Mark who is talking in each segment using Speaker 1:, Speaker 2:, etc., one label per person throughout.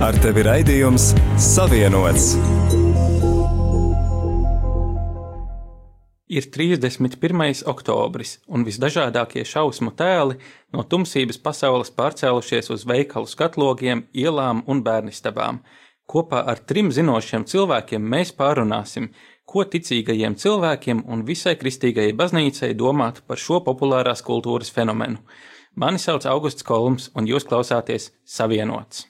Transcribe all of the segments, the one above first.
Speaker 1: Ar tevi raidījums Savienots.
Speaker 2: Ir 31. oktobris, un visdažādākie šausmu tēli no tumsības pasaules pārcēlušies uz veikalu skatlogiem, ielām un bērnistabām. Kopā ar trim zinošiem cilvēkiem mēs pārunāsim, ko ticīgajiem cilvēkiem un visai kristīgajai baznīcai domāt par šo populārās kultūras fenomenu. Mani sauc Augusts Kolums, un jūs klausāties Savienots.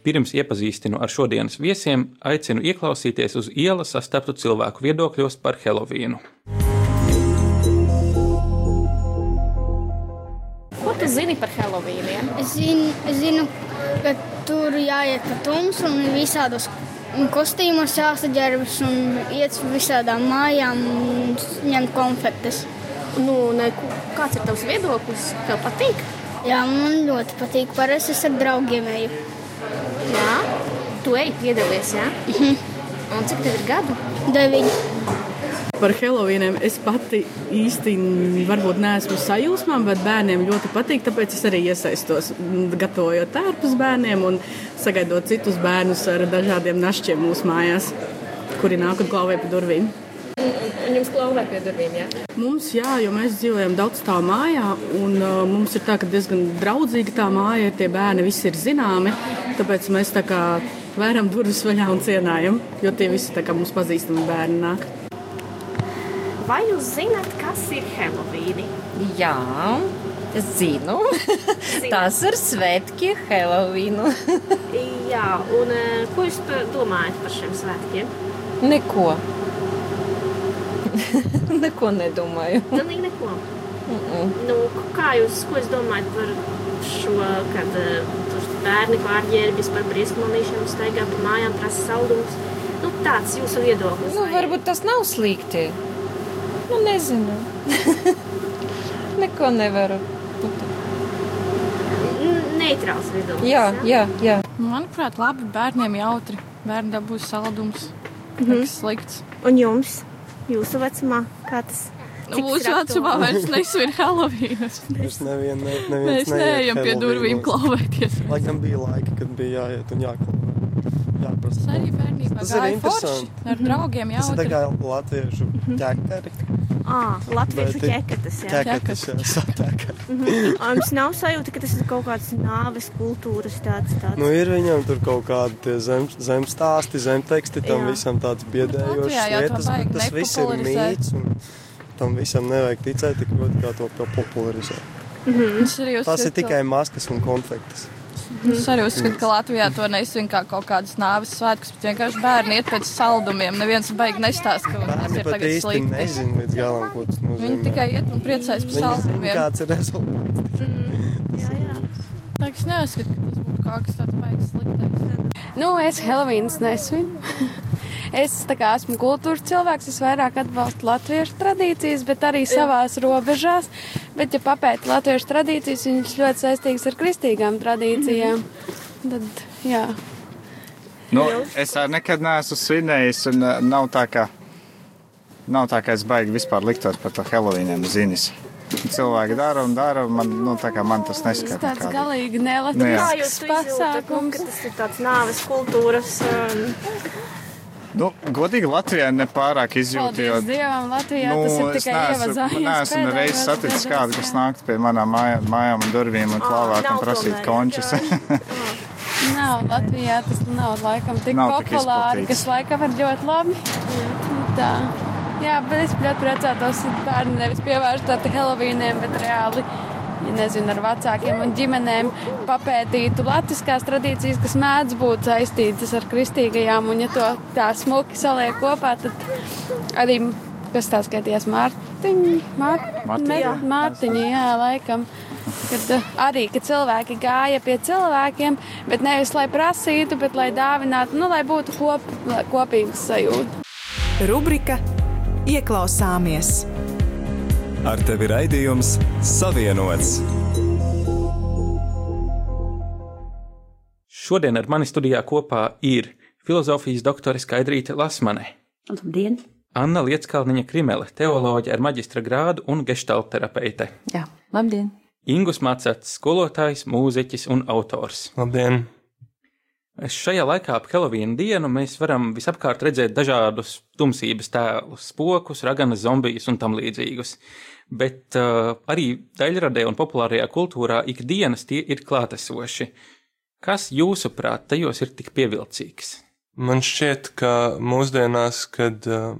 Speaker 2: Pirms iepazīstinu ar šodienas viesiem, aicinu ieklausīties uz ielas sastaptu cilvēku viedokļos par Helovīnu.
Speaker 3: Ko tu zini par Helovīniem?
Speaker 4: Es zinu, es zinu, ka tur jāiet pa tumsu un visādos kostīmos jāsaģērbas un iet uz visādām mājām un ņemt konfektes.
Speaker 3: Nu, ne, kāds ir tavs viedoklis? Tev patīk?
Speaker 4: Jā, man ļoti patīk. Parasti es ar draugiem eju.
Speaker 3: Jā, tu ej piedalies, jā? -huh. Un cik tev ir gadu?
Speaker 4: Deviņi.
Speaker 5: Par Helovīniem es pati īsti varbūt neesmu sajūsmā, bet bērniem ļoti patīk. Tāpēc es arī iesaistos, gatavojot tērpus bērniem un sagaidot citus bērnus ar dažādiem našķiem mūsu mājās, kuri nāk un klauvē pa durvīm.
Speaker 3: Un jums klauvē pie durvīm, jā?
Speaker 5: Mums, jā, jo mēs dzīvojam daudz tā mājā, un uh, mums ir tā, ka diezgan draudzīga tā māja ir, tie bērni visi ir zināmi, tāpēc mēs tā kā vēram durvis vaļā un cienājam, jo tie visi tā kā mums pazīstami bērni nāk.
Speaker 3: Vai jūs zināt, kas ir Helovīni?
Speaker 6: Jā, es zinu. Tas ir svētki Helovīnu.
Speaker 3: jā, un eh, ko jūs domājat par šiem svētkiem?
Speaker 6: Neko. Neko nedomāju.
Speaker 3: Pilnīgi neko. Nu, kā jūs, ko jūs domājat par šo, kad uh, bērni pārģērbjas par briesmonīšanu, staigā pa mājām, prasa saldumus? Nu, tāds jūsu viedoklis.
Speaker 6: Nu, varbūt tas nav slikti. Nu, nezinu. Neko nevaru.
Speaker 3: Neitrāls viedoklis.
Speaker 6: Jā, jā, jā.
Speaker 7: Manuprāt, labi bērniem jautri. Bērni dabūs saldums. Nekas slikts.
Speaker 8: Un jums, jūsu vecumā, kā tas
Speaker 7: Nu, Mūsu vecumā vairs nesvin Helovīnu.
Speaker 9: Mēs nevienu, ne, neviens
Speaker 7: Mēs neejam pie durvīm klauvēties.
Speaker 9: Laikam bija laiki, kad bija jāiet un jāklauvē. Jāprasa.
Speaker 7: Es arī bērnībā
Speaker 9: Tas ir interesanti.
Speaker 7: forši ar draugiem
Speaker 9: Tas ir tā kā latviešu ķekari.
Speaker 8: Ah, latviešu.
Speaker 9: Ķekatas, jā, satēka.
Speaker 8: Mhm. Jums nav sajūta, ka tas ir kaut kāds nāves kultūras tāds. tāds.
Speaker 9: Nu, ir viņam tur kaut kādi tie zem, zem stāsti, zem teksti, tam
Speaker 8: Jā.
Speaker 9: visam tāds biedējošs lietas, bet tas viss ir mīts. Un tam visam nevajag ticēt tik ļoti, kā to, to popularizēt.
Speaker 7: Es arī
Speaker 9: Tas ir tikai maskas un konfektes.
Speaker 7: Es arī uzskatu, ka Latvijā to nesvin kā kaut kādas nāves svētkus, bet vienkārši bērni iet pēc saldumiem. Neviens baigi nestāsta, ka tas ir tagad slikti.
Speaker 9: nezina līdz galam, ko tas nozīmē.
Speaker 7: Viņi tikai iet un priecājas par saldumiem.
Speaker 9: kāds ir rezultāts.
Speaker 7: Tā kā es neuzskatu, ka tas būtu kaut kas tāds baigs sliktais.
Speaker 10: Nu, es Helovīnas nesvinu. Es kā esmu kultūras cilvēks, es vairāk atbalstu latviešu tradīcijas, bet arī savās robežās. Bet, ja papēta latviešu tradīcijas, viņas ļoti saistīgas ar kristīgām tradīcijām. Tad, jā.
Speaker 11: Nu, es nekad neesmu svinējis, un nav tā, ka, nav tā, ka es baigi vispār liktos par to Helovīniem zinis. Cilvēki dara un dara, un man, nu, man tas
Speaker 10: Tas
Speaker 11: neskata.
Speaker 10: tāds
Speaker 11: nekādi.
Speaker 10: galīgi
Speaker 11: Nu, jā.
Speaker 8: Izjūtat, nu,
Speaker 10: pasākums.
Speaker 8: ka tas ir tāds nāves kultūras? Um,
Speaker 11: Nu, godīgi Latvijā nepārāk izjūtu, jo
Speaker 10: Dievam, Latvijā
Speaker 11: nu,
Speaker 10: tas ir
Speaker 11: es
Speaker 10: tikai ievazājies.
Speaker 11: neesmu
Speaker 10: pēdējos
Speaker 11: reiz saticis kādu, kas nāktu pie manām mājām, mājām un durvīm un klāvāt
Speaker 8: nav
Speaker 11: un prasīt končus.
Speaker 10: Nav, Latvijā tas nav laikam tik
Speaker 11: Nav tik
Speaker 10: populāri,
Speaker 11: izplatīts.
Speaker 10: kas laikam ir ļoti labi. Nu, Tā. Jā, bet es ļoti priecātos, ja bērni nevis pievērstu Helovīniem, bet reāli, ja nezinu, ar vecākiem un ģimenēm papētītu latviskās tradīcijas, kas mēdz būt saistītas ar kristīgajām, un ja to tā smuki saliek kopā, tad arī, kas tā skaitījās, Mārtiņa, Mār...
Speaker 11: Mārtiņa.
Speaker 10: Mārtiņa, jā, laikam. Kad uh, arī, ka cilvēki gāja pie cilvēkiem, bet nevis lai prasītu, bet lai dāvinātu, nu, lai būtu kop, kopīgas sajūta.
Speaker 12: Rubrika Ieklausāmies!
Speaker 1: Ar tevi raidījums Savienots!
Speaker 2: Šodien ar mani studijā kopā ir filozofijas doktore Skaidrīte Lasmane.
Speaker 13: Labdien!
Speaker 2: Anna Lietskalniņa Krimele, teoloģija ar maģistra grādu un gestalterapeite.
Speaker 14: Jā, labdien!
Speaker 2: Ingus Macats, skolotājs, mūziķis un autors.
Speaker 9: Labdien!
Speaker 2: Šajā laikā ap Helovīnu dienu mēs varam visapkārt redzēt dažādus tumsības tēlus, spokus, raganas, zombijus un tam līdzīgus. Bet uh, arī daļradē un populārajā kultūrā ikdienas tie ir klātesoši. Kas jūsuprāt tajos ir tik pievilcīgs?
Speaker 9: Man šķiet, ka mūsdienās, kad uh,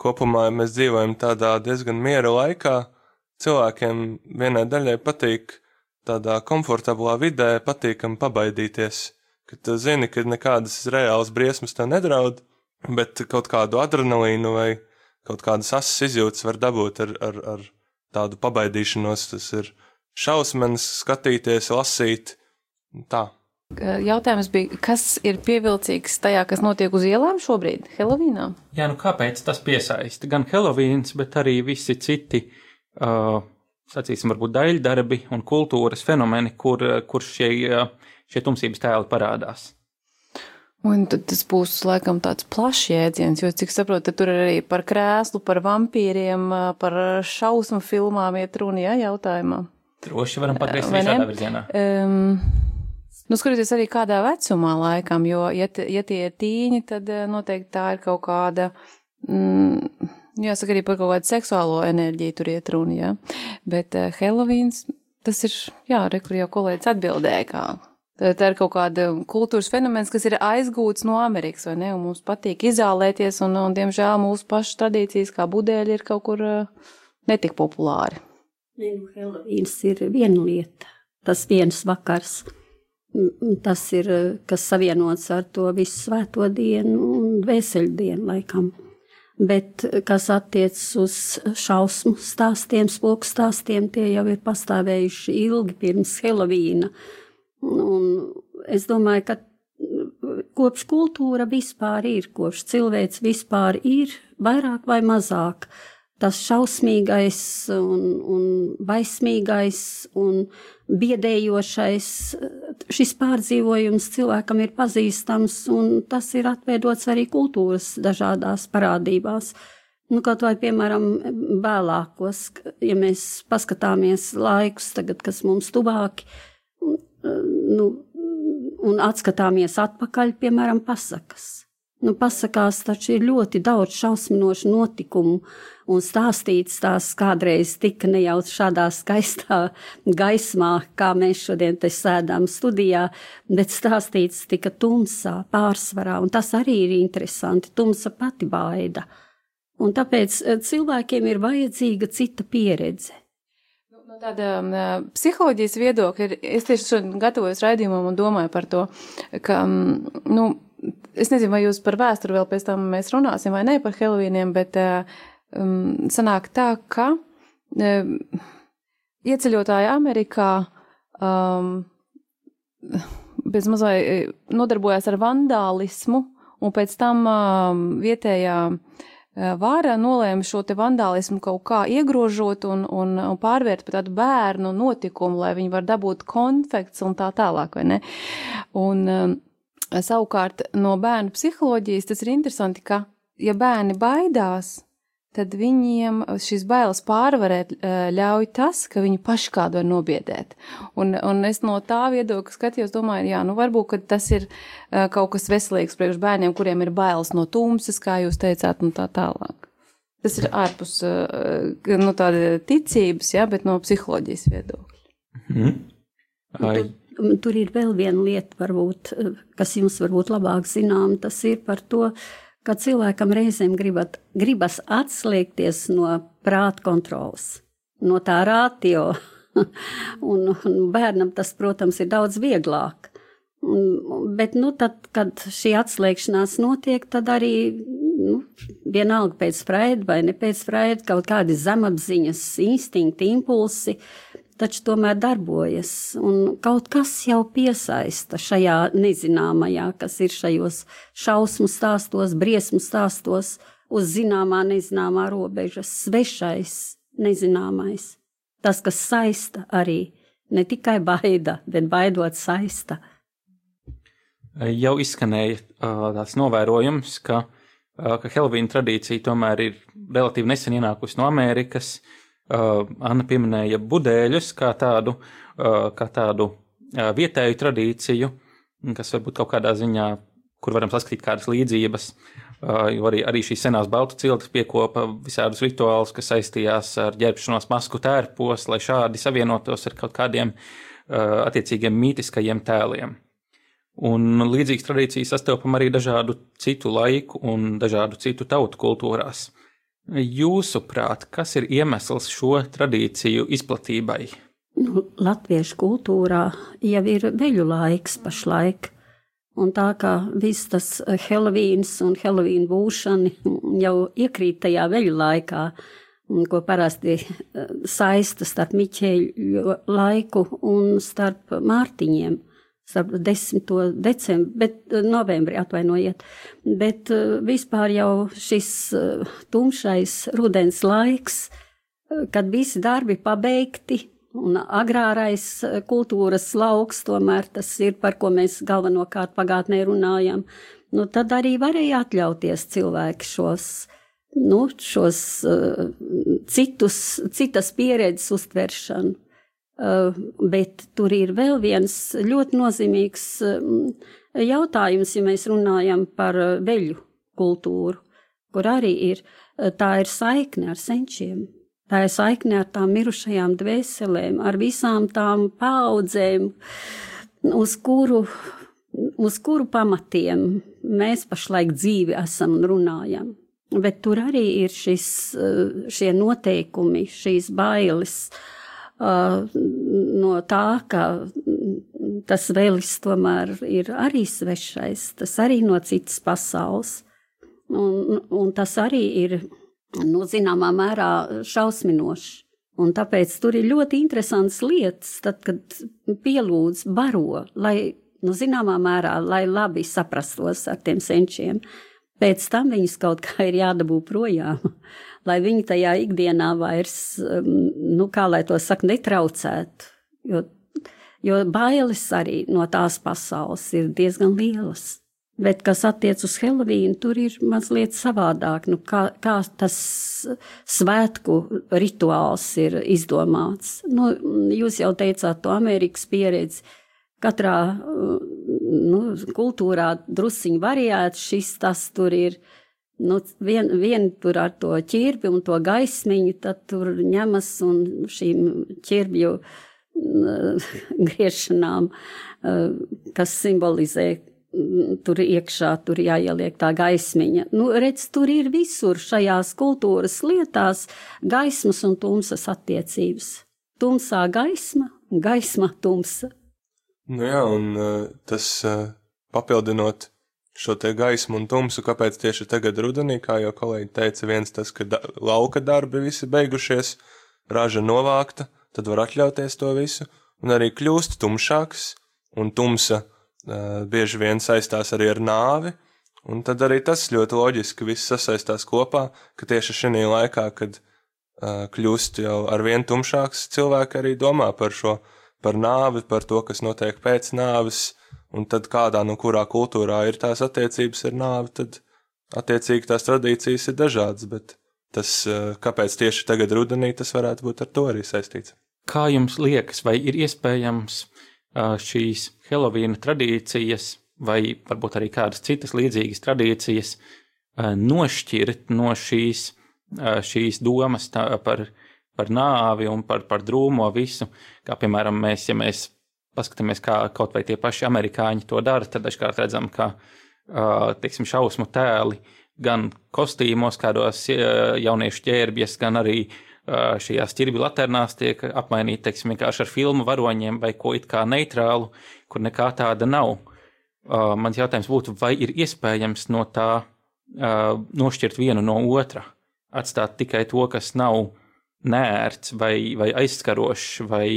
Speaker 9: kopumā mēs dzīvojam tādā diezgan miera laikā, cilvēkiem vienai daļai patīk tādā komfortablā vidē, patīkam pabaidīties ka tu zini, ka nekādas reālas briesmas tev nedraud, bet kaut kādu adrenalīnu vai kaut kādas asas izjūtas var dabūt ar, ar, ar tādu pabaidīšanos. Tas ir šausmas, skatīties, lasīt. Tā.
Speaker 14: Jautājums bija, kas ir pievilcīgs tajā, kas notiek uz ielām šobrīd, Helovīnā?
Speaker 2: Jā, nu kāpēc tas piesaista? Gan Helovīns, bet arī visi citi, uh, sacīsim, varbūt daļdarbi un kultūras fenomeni, kur, kur šie uh, šie tumsības tēli parādās.
Speaker 14: Un tad tas būs laikam tāds plašs jēdziens, jo, cik saprotu, tur ir arī par krēslu, par vampīriem, par šausmu filmām iet runa, jā, jautājumā.
Speaker 2: Droši varam pagriezt visādā virzienā.
Speaker 14: Um, nu, skatoties arī kādā vecumā laikam, jo, ja, ja tie ir tīņi, tad noteikti tā ir kaut kāda, mm, jāsaka arī par kaut kādu seksuālo enerģiju tur iet runa, jā. Bet uh, Helovīns, tas ir, jā, re, kur jau kolēģis atbildēja, kā Tā ir kaut kāda kultūras fenomens, kas ir aizgūts no Amerikas, vai ne? Un mums patīk izolēties, un, un diemžēl mūsu pašas tradīcijas, kā budēļi, ir kaut kur uh, netik populāri.
Speaker 13: Nē, nu, Helovīns ir viena lieta, tas viens vakars. Tas ir, kas savienots ar to visu svēto dienu un vēseļdienu laikam. Bet, kas attiecas uz šausmu stāstiem, spoku stāstiem, tie jau ir pastāvējuši ilgi pirms Helovīna. Uh, Un es domāju, ka kopš kultūra vispār ir, kopš cilvēks vispār ir, vairāk vai mazāk, tas šausmīgais un, un baismīgais un biedējošais, šis pārdzīvojums cilvēkam ir pazīstams, un tas ir atveidots arī kultūras dažādās parādībās. Nu, kaut vai, piemēram, vēlākos, ja mēs paskatāmies laikus tagad, kas mums tuvāki, nu, un atskatāmies atpakaļ, piemēram, pasakas. Nu, pasakās taču ir ļoti daudz šausminošu notikumu, un stāstīts tās kādreiz tika ne jau šādā skaistā gaismā, kā mēs šodien te sēdām studijā, bet stāstīts tika tumsā, pārsvarā, un tas arī ir interesanti. Tumsa pati baida. Un tāpēc eh, cilvēkiem ir vajadzīga cita pieredze.
Speaker 14: No tāda um, psiholoģijas viedokļa, es tieši šodien gatavojos raidījumam un domāju par to, ka, um, nu, es nezinu, vai jūs par vēsturi vēl pēc tam mēs runāsim vai ne par Helovīniem, bet um, sanāk tā, ka um, ieceļotāji Amerikā um, bez mazai nodarbojās ar vandālismu un pēc tam um, vietējā uh, Eh, vāra nolēma šo te vandālismu kaut kā iegrožot un, un, un pārvērt par tādu bērnu notikumu, lai viņi var dabūt konfekts un tā tālāk, vai ne? Un um, savukārt no bērnu psiholoģijas tas ir interesanti, ka, ja bērni baidās, tad viņiem šīs bailes pārvarēt ļauj tas, ka viņi paši kādu var nobiedēt. Un, un es no tā viedokļa skatījos, domāju, jā, nu varbūt tas ir kaut kas veselīgs priekš bērniem, kuriem ir bailes no tumsas, kā jūs teicāt, un tā tālāk. Tas ir ārpus nu, tāda ticības, jā, bet no psiholoģijas viedokļa.
Speaker 2: Mm. Ai.
Speaker 13: Tur, tur ir vēl viena lieta, varbūt, kas jums varbūt labāk zinām, tas ir par to, uh, ka cilvēkam reizēm gribat, gribas atslēgties no prāta kontrolas, no tā rātio. un, un bērnam tas, protams, ir daudz vieglāk. Bet, nu, tad, kad šī atslēgšanās notiek, tad arī nu, vienalga pēc spraida vai ne pēc spraida, kaut kādi zemapziņas instinkti, impulsi taču tomēr darbojas. Un kaut kas jau piesaista šajā nezināmajā, kas ir šajos šausmu stāstos, briesmu stāstos, uz zināmā, nezināmā robežas, svešais, nezināmais. Tas, kas saista arī ne tikai baida, bet baidot saista.
Speaker 2: Jau izskanēja tāds novērojums, ka, ka Helvīna tradīcija tomēr ir relatīvi nesen ienākusi no Amerikas. Anna pieminēja budēļus kā tādu, kā tādu vietēju tradīciju, kas varbūt kaut kādā ziņā, kur varam saskatīt kādas līdzības, jo arī, arī šīs senās baltu ciltis piekopa visādus rituālus, kas saistījās ar ģērbšanos masku tērpos, lai šādi savienotos ar kaut kādiem attiecīgiem mītiskajiem tēliem. Un līdzīgas tradīcijas sastopam arī dažādu citu laiku un dažādu citu tautu kultūrās. Jūsuprāt, kas ir iemesls šo tradīciju izplatībai?
Speaker 13: Nu, Latviešu kultūrā jau ir veļu laiks pašlaik. Un tā kā viss tas Helovīns un Helovīna būšana jau iekrīt tajā veļu laikā, ko parasti eh, saista starp Miķeļu laiku un starp Mārtiņiem starp 10. decembri, bet eh, novembri atvainojiet. Bet eh, vispār jau šis eh, tumšais rudens laiks, kad visi darbi pabeigti un agrārais kultūras lauks, tomēr tas ir, par ko mēs galvenokārt pagātnē runājam, nu tad arī varēja atļauties cilvēki šos, nu, šos uh, citus, citas pieredzes uztveršanu. Uh, bet tur ir vēl viens ļoti nozīmīgs um, jautājums, ja mēs runājam par uh, veļu kultūru, kur arī ir tā ir saikne ar senčiem. Tā ir saikne ar tām mirušajām dvēselēm, ar visām tām paudzēm, uz kuru, uz kuru pamatiem mēs pašlaik dzīvi esam un runājam. Bet tur arī ir šis, šie noteikumi, šīs bailes, uh, no tā, ka tas vēlis tomēr ir arī svešais, tas arī no citas pasaules. Un, un tas arī ir, nu, zināmā mērā šausminoši. Un tāpēc tur ir ļoti interesants lietas, tad, kad pielūdz baro, lai, nu, zināmā mērā, lai labi saprastos ar tiem senčiem. Pēc tam viņus kaut kā ir jādabū projām lai viņi tajā ikdienā vairs, um, nu, kā lai to saka, netraucētu. Jo, jo bailes arī no tās pasaules ir diezgan lielas. Bet, kas attiec uz Helovīnu, tur ir mazliet savādāk. Nu, kā, kā tas svētku rituāls ir izdomāts. Nu, jūs jau teicāt to Amerikas pieredzi. Katrā nu, kultūrā drusciņi variēts, šis tas tur ir. Uh, Nu, vien, vien tur ar to ķirbi un to gaismiņu, tad tur ņemas un šīm ķirbju griešanām, kas simbolizē tur iekšā, tur jāieliek tā gaismiņa. Nu, redz, tur ir visur šajās kultūras lietās gaismas un tumsas attiecības. Tumsā gaisma, gaisma tumsa.
Speaker 9: Nu jā, un tas papildinot šo te gaismu un tumsu, kāpēc tieši tagad rudenī, kā jau kolēģi teica, viens tas, ka da lauka darbi visi beigušies, raža novākta, tad var atļauties to visu, un arī kļūst tumšāks, un tumsa uh, bieži vien saistās arī ar nāvi, un tad arī tas ļoti loģiski viss sasaistās kopā, ka tieši šī laikā, kad uh, kļūst jau ar vien tumšāks, cilvēki arī domā par šo, par nāvi, par to, kas notiek pēc nāves, un tad kādā no kurā kultūrā ir tās attiecības ar nāvi, tad attiecīgi tās tradīcijas ir dažādas, bet tas, eh, kāpēc tieši tagad rudenī, tas varētu būt ar to arī saistīts.
Speaker 2: Kā jums liekas, vai ir iespējams eh, šīs Helovīna tradīcijas, vai varbūt arī kādas citas līdzīgas tradīcijas, eh, nošķirt no šīs, šīs domas par, par nāvi un par, par drūmo visu, kā piemēram mēs, ja mēs paskatāmies, kā kaut vai tie paši amerikāņi to dara, tad dažkārt redzam, ka teiksim, šausmu tēli gan kostīmos, kādos jauniešu ķērbjas, gan arī šajās ķirbju laternās tiek apmainīti teiksim, vienkārši ar filmu varoņiem vai ko it kā neitrālu, kur nekā tāda nav. Mans jautājums būtu, vai ir iespējams no tā nošķirt vienu no otra, atstāt tikai to, kas nav nērts vai, vai aizskarošs, vai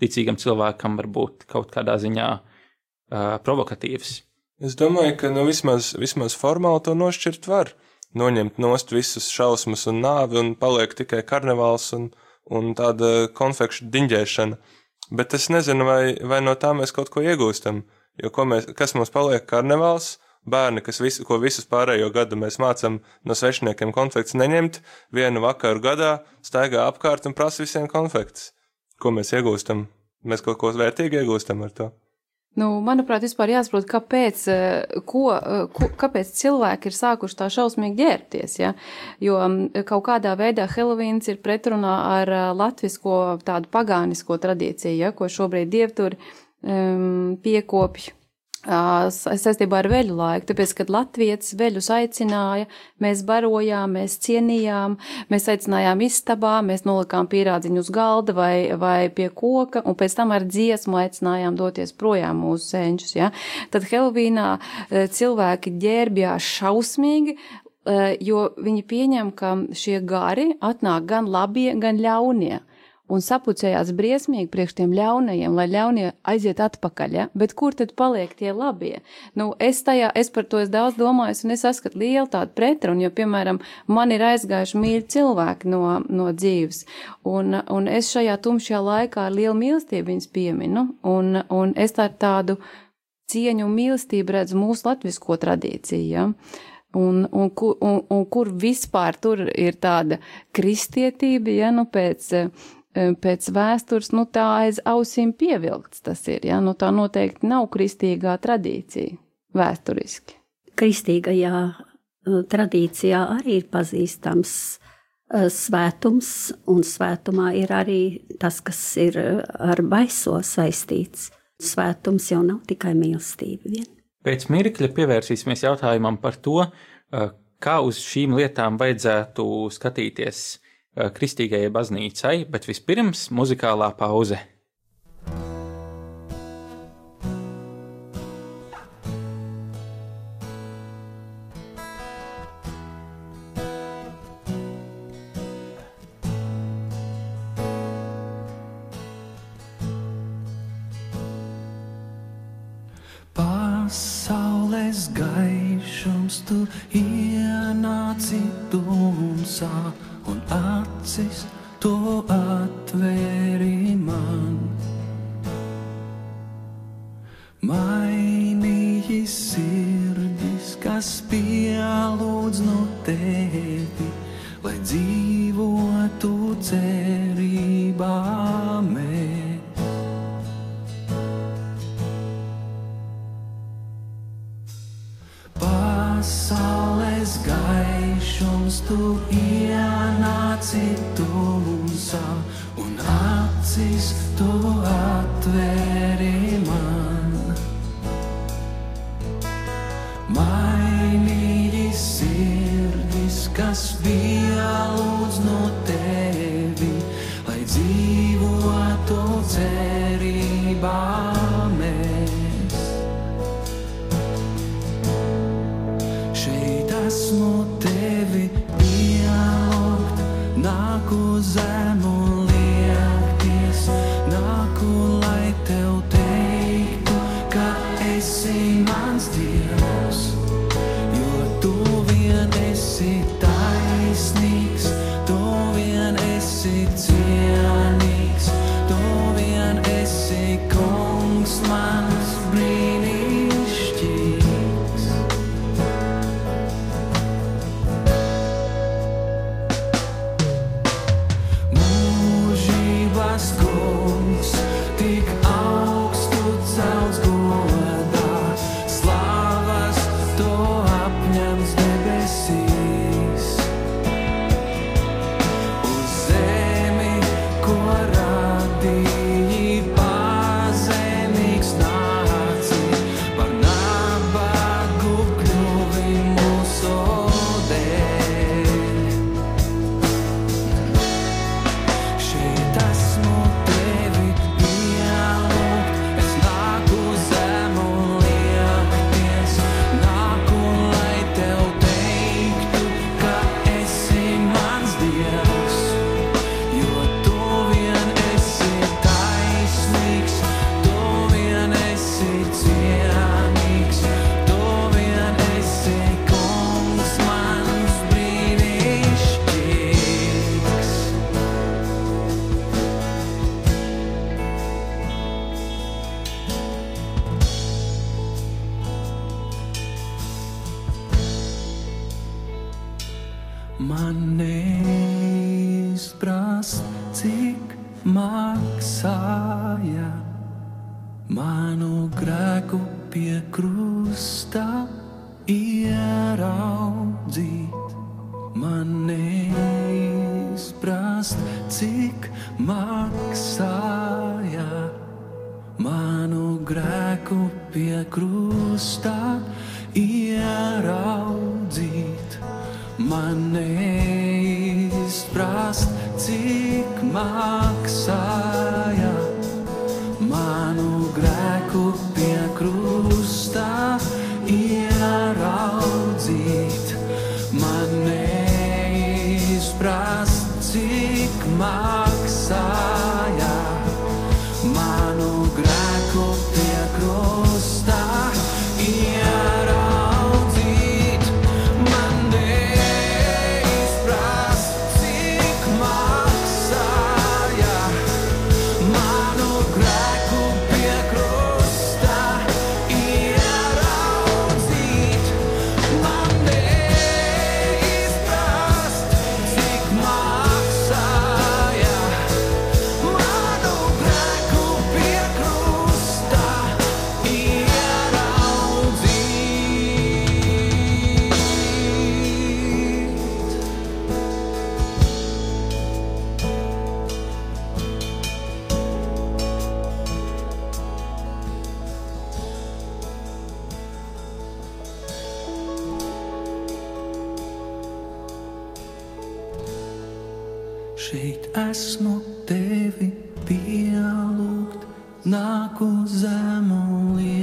Speaker 2: ticīgam cilvēkam var būt kaut kādā ziņā uh, provokatīvs.
Speaker 9: Es domāju, ka nu, vismaz, vismaz formāli to nošķirt var. Noņemt nost visus šausmas un nāvi, un paliek tikai karnevāls un, un tāda konfekšu diņģēšana. Bet es nezinu, vai, vai no tā mēs kaut ko iegūstam. Jo mēs, kas mums paliek karnevāls, bērni, kas visu, ko visus pārējo gadu mēs mācām no svešiniekiem konfekts neņemt, vienu vakaru gadā staigā apkārt un prasa visiem konfekts. Ko mēs iegūstam? Mēs kaut ko vērtīgi iegūstam ar to.
Speaker 14: Nu, manuprāt, vispār jāsaprot, kāpēc, eh, ko, eh, ko, kāpēc cilvēki ir sākuši tā šausmīgi ģērbties. Ja? Jo mm, kaut kādā veidā Helovīns ir pretrunā ar eh, latvisko tādu pagānisko tradīciju, ja? ko šobrīd dievturi um, piekopju saistībā ar veļu laiku, tāpēc, kad latvietis veļus aicināja, mēs barojām, mēs cienījām, mēs aicinājām istabā, mēs nolikām pierādziņu uz galda vai, vai pie koka, un pēc tam ar dziesmu aicinājām doties projām mūsu senčus, ja. Tad Helvīnā cilvēki ģērbjās šausmīgi, jo viņi pieņem, ka šie gari atnāk gan labie, gan ļaunie un sapucējās briesmīgi priekš tiem ļaunajiem, lai ļaunie aiziet atpakaļ, ja? bet kur tad paliek tie labie? Nu, es tajā, es par to es daudz domāju, un es saskatu lielu tādu pretrunu, jo, piemēram, man ir aizgājuši mīļi cilvēki no, no dzīves, un, un es šajā tumšajā laikā ar lielu mīlestību viņus pieminu, un, un es tā tādu cieņu un mīlestību redzu mūsu latvisko tradīciju, ja? Un, un, un, un kur vispār tur ir tāda kristietība, ja nu pēc pēc vēstures, nu tā aiz ausīm pievilkts tas ir, ja, nu tā noteikti nav kristīgā tradīcija vēsturiski.
Speaker 13: Kristīgajā tradīcijā arī ir pazīstams svētums, un svētumā ir arī tas, kas ir ar baiso saistīts. Svētums jau nav tikai mīlestība vien.
Speaker 2: Pēc mirkļa pievērsīsimies jautājumam par to, kā uz šīm lietām vajadzētu skatīties kristīgajai baznīcai, bet vispirms muzikālā pauze.
Speaker 15: Esi mans dievs, jo tu vien esi taisnīgs, tu vien esi cienīgs, tu vien esi kungs mans brīnišķīgs. manu grēku pie krusta ieraudzīt. Man neizprast, cik maksāja manu grēku pie krusta ieraudzīt. Man neizprast, cik maksāja. tevi pielūgt, nāku zemulī.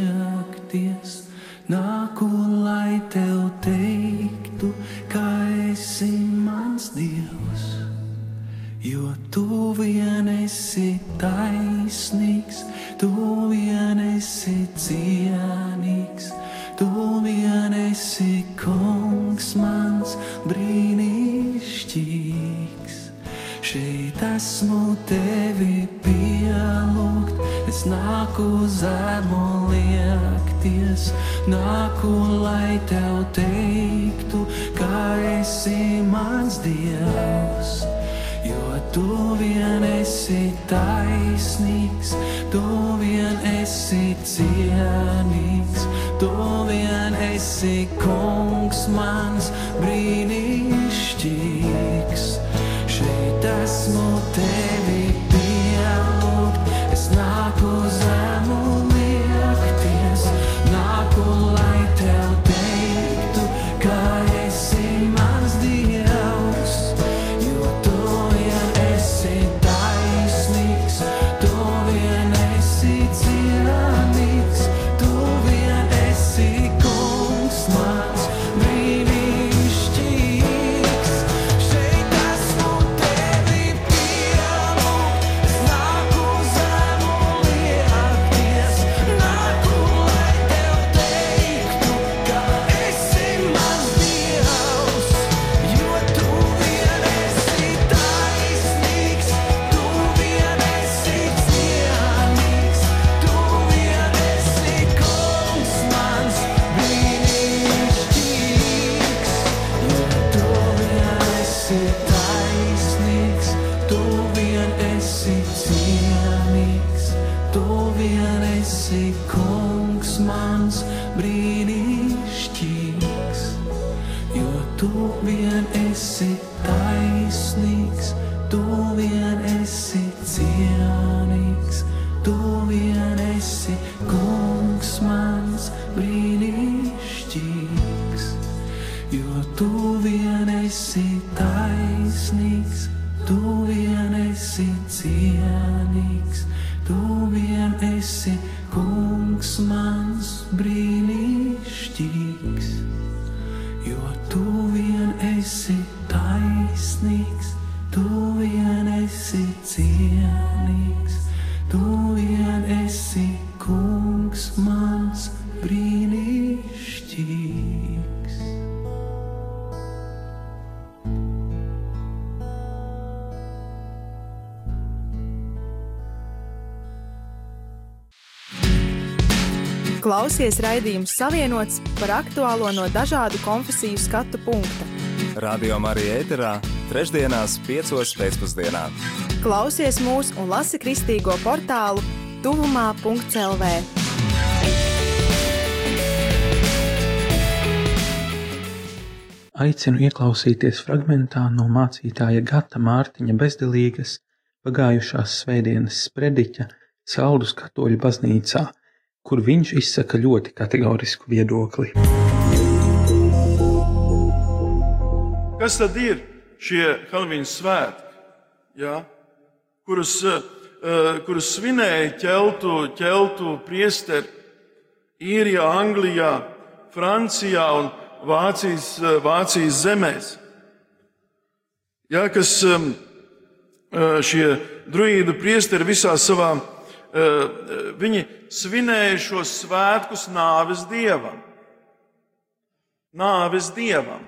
Speaker 12: Beigsies raidījums Savienots par aktuālo no dažādu konfesiju skatu punkta.
Speaker 1: Radio Marija Eterā trešdienās, 5. pēcpusdienā.
Speaker 12: Klausies mūs un lasi kristīgo portālu tuvumā.clv.
Speaker 2: Aicinu ieklausīties fragmentā no mācītāja Gata Mārtiņa bezdelīgas pagājušās svētdienas sprediķa Saldus katoļu baznīcā kur viņš izsaka ļoti kategorisku viedokli.
Speaker 16: Kas tad ir šie Halvīna svētki, ja? kurus, uh, kurus svinēja ķeltu, ķeltu priesteri Īrijā, Anglijā, Francijā un Vācijas, uh, Vācijas zemēs? Ja, kas um, šie druīdu priesteri visā savā, viņi svinēja šos svētkus nāves dievam. Nāves dievam.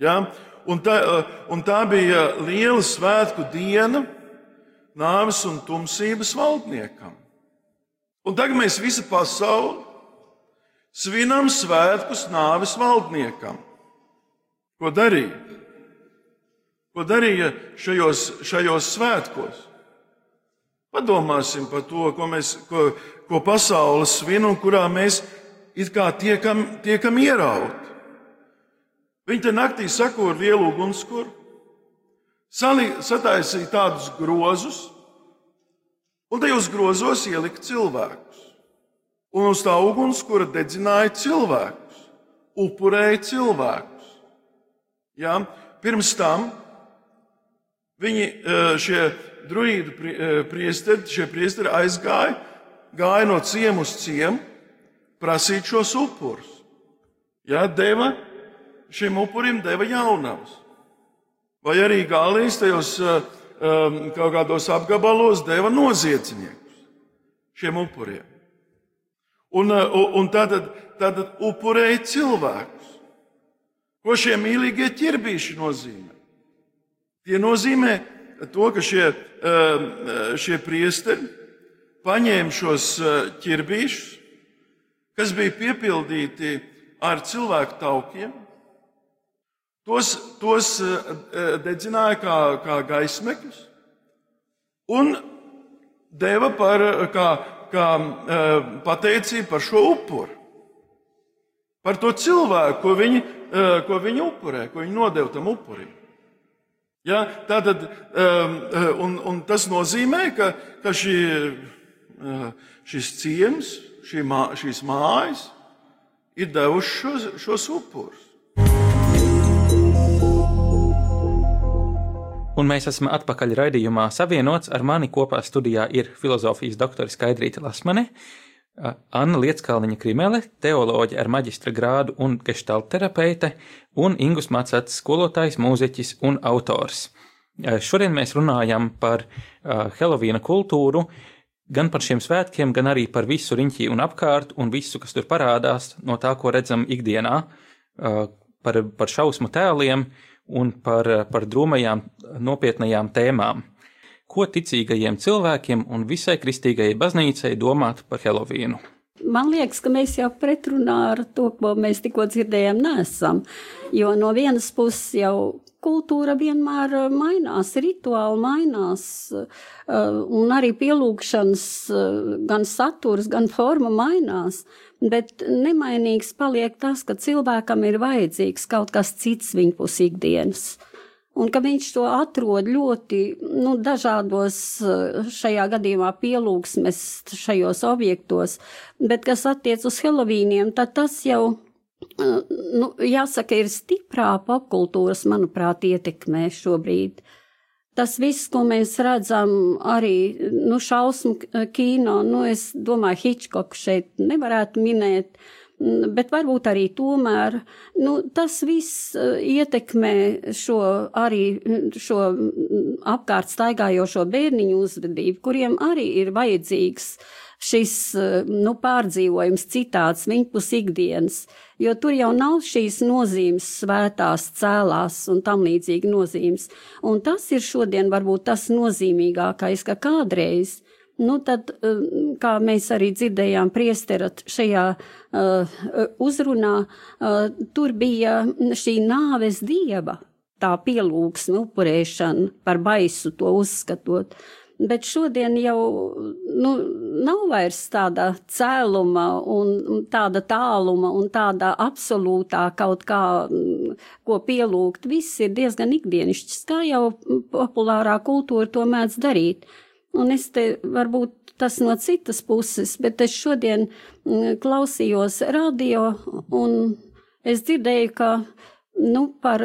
Speaker 16: Ja? Un, tā, un tā bija liela svētku diena nāves un tumsības valdniekam. Un tagad mēs visi pasauli svinam svētkus nāves valdniekam. Ko darīja? Ko darīja šajos, šajos svētkos? Padomāsim par to, ko, mēs, ko, ko pasaule svin un kurā mēs it kā tiekam, tiekam ierauti. Viņi te naktī sako ar lielu ugunskura, sataisīja tādus grozus, un tajos grozos ielika cilvēkus. Un uz tā ugunskura dedzināja cilvēkus, upurēja cilvēkus. Ja? Pirms tam viņi šie druīdu priesteri, šie priesteri aizgāja, gāja no ciemu uz ciemu, prasīt šos upurus. Ja, deva, šim upurim deva jaunavas. Vai arī galīs tajos um, kaut kādos apgabalos deva noziedzniekus šiem upuriem. Un, un tātad, tātad upurēja cilvēkus. Ko šie mīlīgie ķirbīši nozīmē? Tie nozīmē, to, ka šie, ehm, šie priesteri paņēma šos eh, ķirbīšus, kas bija piepildīti ar cilvēku taukiem, tos, tos eh, dedzināja kā, kā gaismekļus un deva par kā, kā eh, pateicību par šo upuru. Par to cilvēku, ko viņi, ko viņi upurē, ko viņi nodeva tam upurim. Ja, tātad, um, uh, un, un tas nozīmē, ka, ka šī, uh, šis ciems, šī mā, šīs mājas ir devušas šos, šos upurus.
Speaker 2: Un mēs esam atpakaļ raidījumā savienots. Ar mani kopā studijā ir filozofijas doktore Skaidrīta Lasmane, Anna Lietskalniņa Krimele, teoloģe ar maģistra grādu un gestalterapeite, un Ingus Macats, skolotājs, mūziķis un autors. Šodien mēs runājam par Helovīna kultūru, gan par šiem svētkiem, gan arī par visu riņķī un apkārt, un visu, kas tur parādās no tā, ko redzam ikdienā, par, par šausmu tēliem un par, par drūmajām, nopietnajām tēmām ko ticīgajiem cilvēkiem un visai kristīgajai baznīcai domāt par Helovīnu.
Speaker 13: Man liekas, ka mēs jau pretrunā ar to, ko mēs tikko dzirdējām, nesam. Jo no vienas puses jau kultūra vienmēr mainās, rituāli mainās, uh, un arī pielūgšanas uh, gan saturs, gan forma mainās. Bet nemainīgs paliek tas, ka cilvēkam ir vajadzīgs kaut kas cits viņpus ikdienas un ka viņš to atrod ļoti nu, dažādos eh, šajā gadījumā pielūgsmes šajos objektos, bet kas attiec uz Helovīniem, tad tas jau, eh, nu, jāsaka, ir stiprā popkultūras, manuprāt, ietekmē šobrīd. Tas viss, ko mēs redzam arī nu, šausmu kīno, nu, es domāju, Hitchcock šeit nevarētu minēt, uh, bet varbūt arī tomēr nu, tas viss e, ietekmē šo arī šo apkārt staigājošo bērniņu uzvedību, kuriem arī ir vajadzīgs šis e, nu, pārdzīvojums citāds viņpus ikdienas, jo tur jau nav šīs nozīmes svētās cēlās un tam līdzīgi nozīmes. Un tas ir šodien varbūt tas nozīmīgākais, ka kādreiz nu tad, uh, kā mēs arī dzirdējām priesterat šajā uh, uzrunā, uh, tur bija šī nāves dieva, tā pielūgsme, upurēšana par baisu to uzskatot. Bet šodien jau nu, nav vairs tāda cēluma un tāda tāluma un tāda absolūtā kaut kā, ko pielūgt. Viss ir diezgan ikdienišķs, kā jau populārā kultūra to mēdz darīt. Un es te varbūt tas no citas puses, bet es šodien klausījos radio un es dzirdēju, ka nu, par,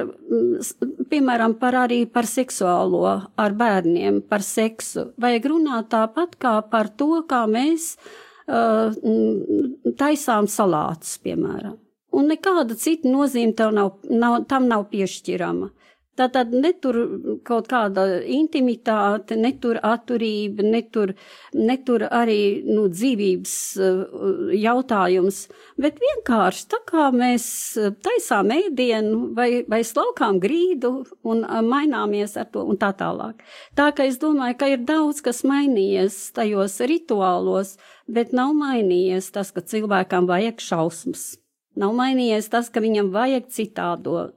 Speaker 13: piemēram, par arī par seksuālo ar bērniem, par seksu. Vajag runāt tāpat kā par to, kā mēs uh, taisām salātus, piemēram. Un nekāda cita nozīme nav, nav, tam nav piešķirama. Tātad netur kaut kāda intimitāte, netur atturība, netur, netur arī nu, dzīvības uh, jautājums, bet vienkārši tā kā mēs taisām ēdienu vai, vai slaukām grīdu un uh, maināmies ar to un tā tālāk. Tā ka es domāju, ka ir daudz kas mainījies tajos rituālos, bet nav mainījies tas, ka cilvēkam vajag šausmas. Nav mainījies tas, ka viņam vajag citādo.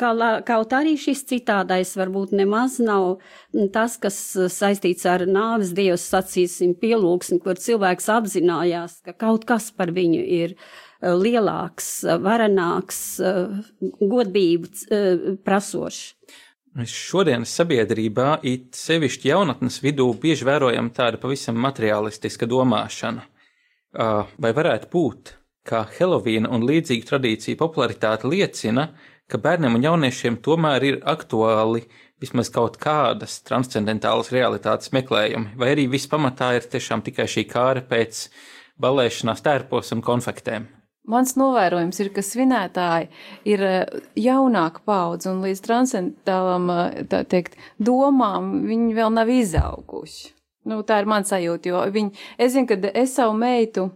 Speaker 13: Kaut arī šis citādais varbūt nemaz nav tas, kas saistīts ar nāves dievs, sacīsim, pielūgsmi, kur cilvēks apzinājās, ka kaut kas par viņu ir lielāks, varenāks, godbību prasošs.
Speaker 2: Šodienas sabiedrībā, it sevišķi jaunatnes vidū, bieži vērojama tāda pavisam materialistiska domāšana. Vai varētu būt, ka Helovīna un līdzīgu tradīciju popularitāte liecina, ka bērniem un jauniešiem tomēr ir aktuāli vismaz kaut kādas transcendentālas realitātes meklējumi, vai arī viss pamatā ir tiešām tikai šī kāra pēc balēšanās tērpos un konfektēm.
Speaker 14: Mans novērojums ir, ka svinētāji ir eh, jaunāka paudze un līdz transcendentālam, eh, teikt, domām viņi vēl nav izauguši. Nu, tā ir mans sajūta, jo viņi, es zinu, ka es savu meitu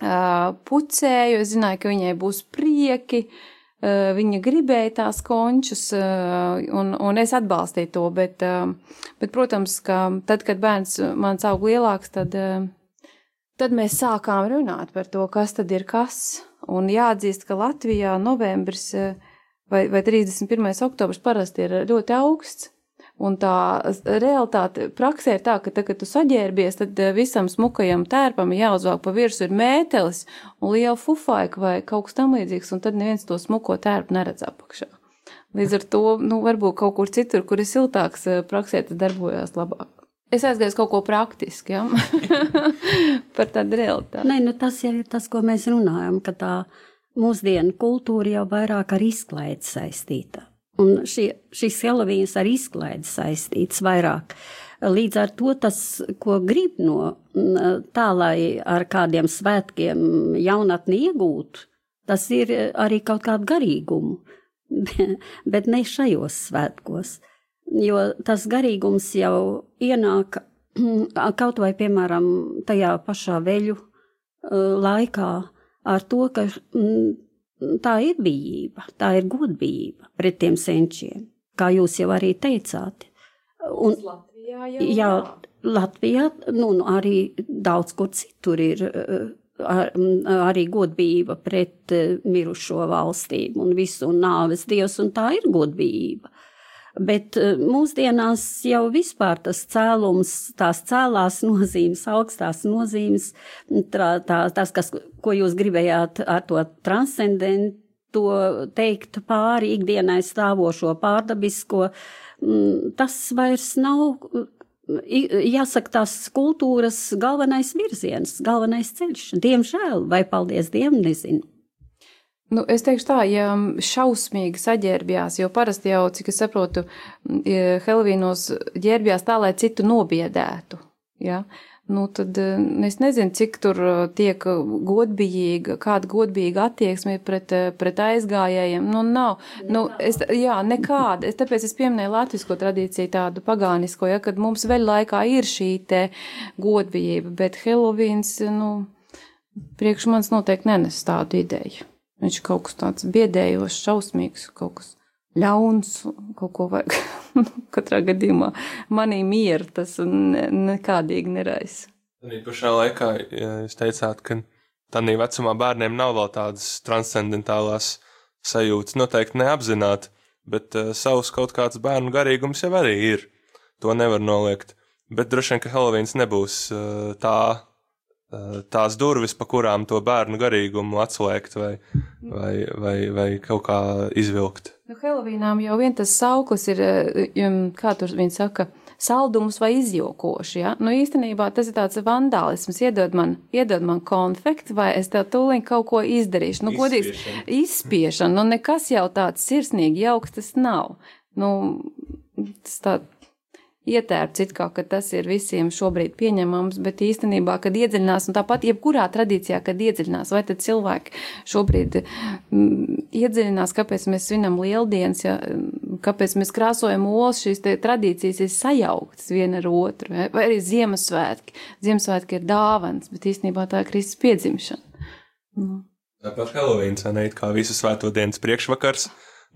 Speaker 14: pucēju, es zināju, ka viņai būs prieki, viņa gribēja tās končus, un, un es atbalstīju to, bet, bet, protams, ka tad, kad bērns mans aug lielāks, tad, tad mēs sākām runāt par to, kas tad ir kas, un jāatzīst, ka Latvijā novembris vai, vai 31. oktobrs parasti ir ļoti augsts, Un tā realitāte praksē ir tā, ka, tā, kad tu saģērbies, tad eh, visam smukajam tērpam jāuzvelk pa virsmu ir mētelis un liela fufaika vai kaut kas tam līdzīgs, un tad neviens to smuko tērpu neredz apakšā. Līdz ar to, nu, varbūt kaut kur citur, kur ir siltāks, eh, praksē tas darbojās labāk. Es aizgāju kaut ko praktiski, ja? par tādu realitāti.
Speaker 13: Nē, nu tas jau ir tas, ko mēs runājam, ka tā mūsdienu kultūra jau vairāk ar izklaidi saistīta. Un šie, šis Helovīns ar izklaidi saistīts vairāk. Līdz ar to tas, ko grib no tā, lai ar kādiem svētkiem jaunatni iegūtu, tas ir arī kaut kādu garīgumu, bet ne šajos svētkos. Jo tas garīgums jau ienāk kaut vai, piemēram, tajā pašā veļu laikā ar to, ka tā ir bijība, tā ir godbijība pret tiem senčiem, kā jūs jau arī teicāt. Un,
Speaker 14: Latvijā jau
Speaker 13: jā, Latvijā, nu, nu, arī daudz kur citur ir ar, arī godbijība pret mirušo valstīm un visu un nāves dievs, un tā ir godbijība. Bet eh, mūsdienās jau vispār tas cēlums, tās cēlās nozīmes, augstās nozīmes, tā, tā, tas, kas, ko jūs gribējāt ar to transcendentu teikt pāri ikdienai stāvošo pārdabisko, mm, tas vairs nav jāsaka, tās kultūras galvenais virziens, galvenais ceļš. Diemžēl, vai paldies Dievam, nezinu.
Speaker 14: Nu, es teikšu tā, ja šausmīgi saģērbjās, jo parasti jau, cik es saprotu, Helvīnos ģērbjās tā, lai citu nobiedētu. Ja? Nu, tad es nezinu, cik tur tiek godbijīga, kāda godbīga attieksme pret, pret aizgājējiem. Nu, nav. Nu, es, jā, nekāda. Es, tāpēc es pieminēju latvisko tradīciju tādu pagānisko, ja, kad mums vēl laikā ir šī te godbijība, bet Helovīns, nu, priekš manis noteikti nenes tādu ideju. Viņš kaut kas tāds biedējošs, šausmīgs, kaut kas ļauns, kaut ko vajag. Katrā gadījumā manī mieru tas ne, nekādīgi neraisa.
Speaker 9: Arī pašā laikā jūs teicāt, ka tādā vecumā bērniem nav vēl tādas transcendentālās sajūtas, noteikti neapzināti, bet uh, savs kaut kāds bērnu garīgums jau arī ir. To nevar noliegt. Bet droši vien, ka Helovīns nebūs uh, tā tās durvis, pa kurām to bērnu garīgumu atslēgt vai, vai, vai, vai kaut kā izvilkt.
Speaker 14: Nu, Helovīnām jau vien tas sauklis ir, kā tur viņi saka, saldums vai izjokoši. Ja? Nu, īstenībā tas ir tāds vandālisms. Iedod man, iedod man konfekti, vai es tev tūlīt kaut ko izdarīšu. Nu, godīgs, izspiešana. Nu, nekas jau tāds sirsnīgi jauks tas nav. Nu, tas tā ietērpts, it kā tas ir visiem šobrīd pieņemams, bet īstenībā, kad iedziļinās, un tāpat jebkurā tradīcijā, kad iedziļinās, vai tad cilvēki šobrīd mm, iedziļinās, kāpēc mēs svinam lieldienas, ja, kāpēc mēs krāsojam olas, šīs tradīcijas ir sajauktas viena ar otru, vai, vai arī Ziemassvētki. Ziemassvētki ir dāvans, bet īstenībā tā ir Kristus piedzimšana.
Speaker 9: Mm. Tāpat Helovīns, ne it kā visu svēto dienas priekšvakars,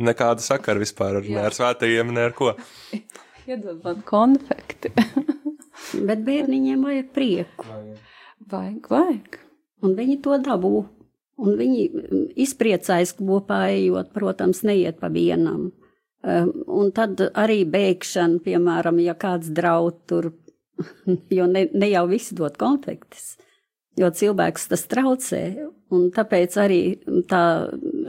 Speaker 9: nekāda sakara vispār ar, ne ar svētajiem, ne ar ko.
Speaker 14: Iedod man konfekti.
Speaker 13: Bet bērniņiem vajag prieku.
Speaker 14: Vajag, vajag.
Speaker 13: Un viņi to dabū. Un viņi izpriecājas kopā ejot, protams, neiet pa vienam. Um, un tad arī bēgšana, piemēram, ja kāds draud tur, jo ne, ne jau visi dod konfektis, jo cilvēks tas traucē. Un tāpēc arī tā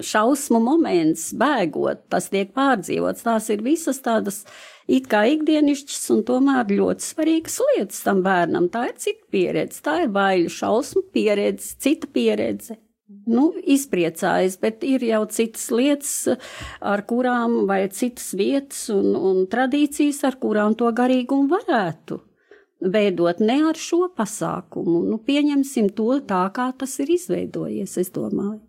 Speaker 13: šausmu moments, bēgot, tas tiek pārdzīvots. Tās ir visas tādas it kā ikdienišķas un tomēr ļoti svarīgas lietas tam bērnam. Tā ir cita pieredze, tā ir baiļu šausmu pieredze, cita pieredze. Nu, izpriecājas, bet ir jau citas lietas, ar kurām, vai citas vietas un, un tradīcijas, ar kurām to garīgumu varētu veidot ne ar šo pasākumu. Nu, pieņemsim to tā, kā tas ir izveidojies, es domāju.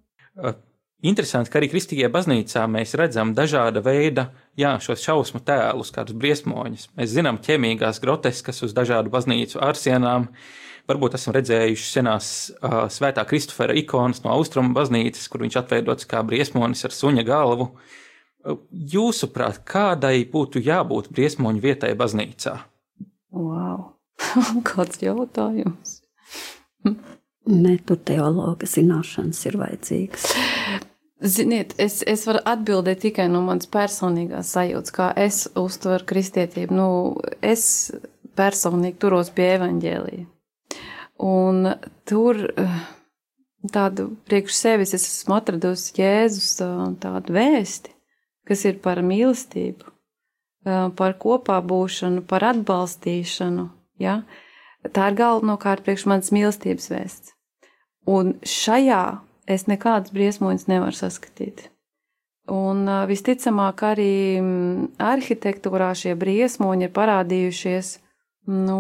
Speaker 2: Interesanti, ka arī Kristīgajā baznīcā mēs redzam dažāda veida, jā, šos šausmu tēlus, kādus briesmoņus. Mēs zinām ķemīgās groteskas uz dažādu baznīcu ārsienām. Varbūt esam redzējuši senās uh, svētā Kristofera ikonas no austrumu baznīcas, kur viņš atveidots kā briesmonis ar suņa galvu. Jūsuprāt, kādai būtu jābūt briesmoņu vietai baznīcā?
Speaker 14: Wow! Kāds jautājums?
Speaker 13: Nē, tur teologa zināšanas ir vajadzīgas.
Speaker 14: Ziniet, es, es varu atbildēt tikai no manas personīgās sajūtas, kā es uztveru kristietību. Nu, es personīgi turos pie evaņģēlija. Un tur tādu priekš sevis es esmu atradusi Jēzus tādu vēsti, kas ir par mīlestību, par kopā būšanu, par atbalstīšanu. Ja? Tā ir galvenokārt priekš manas mīlestības vēsts. Un šajā es nekādas briesmoņas nevaru saskatīt. Un visticamāk, arī arhitektūrā šie briesmoņi ir parādījušies nu,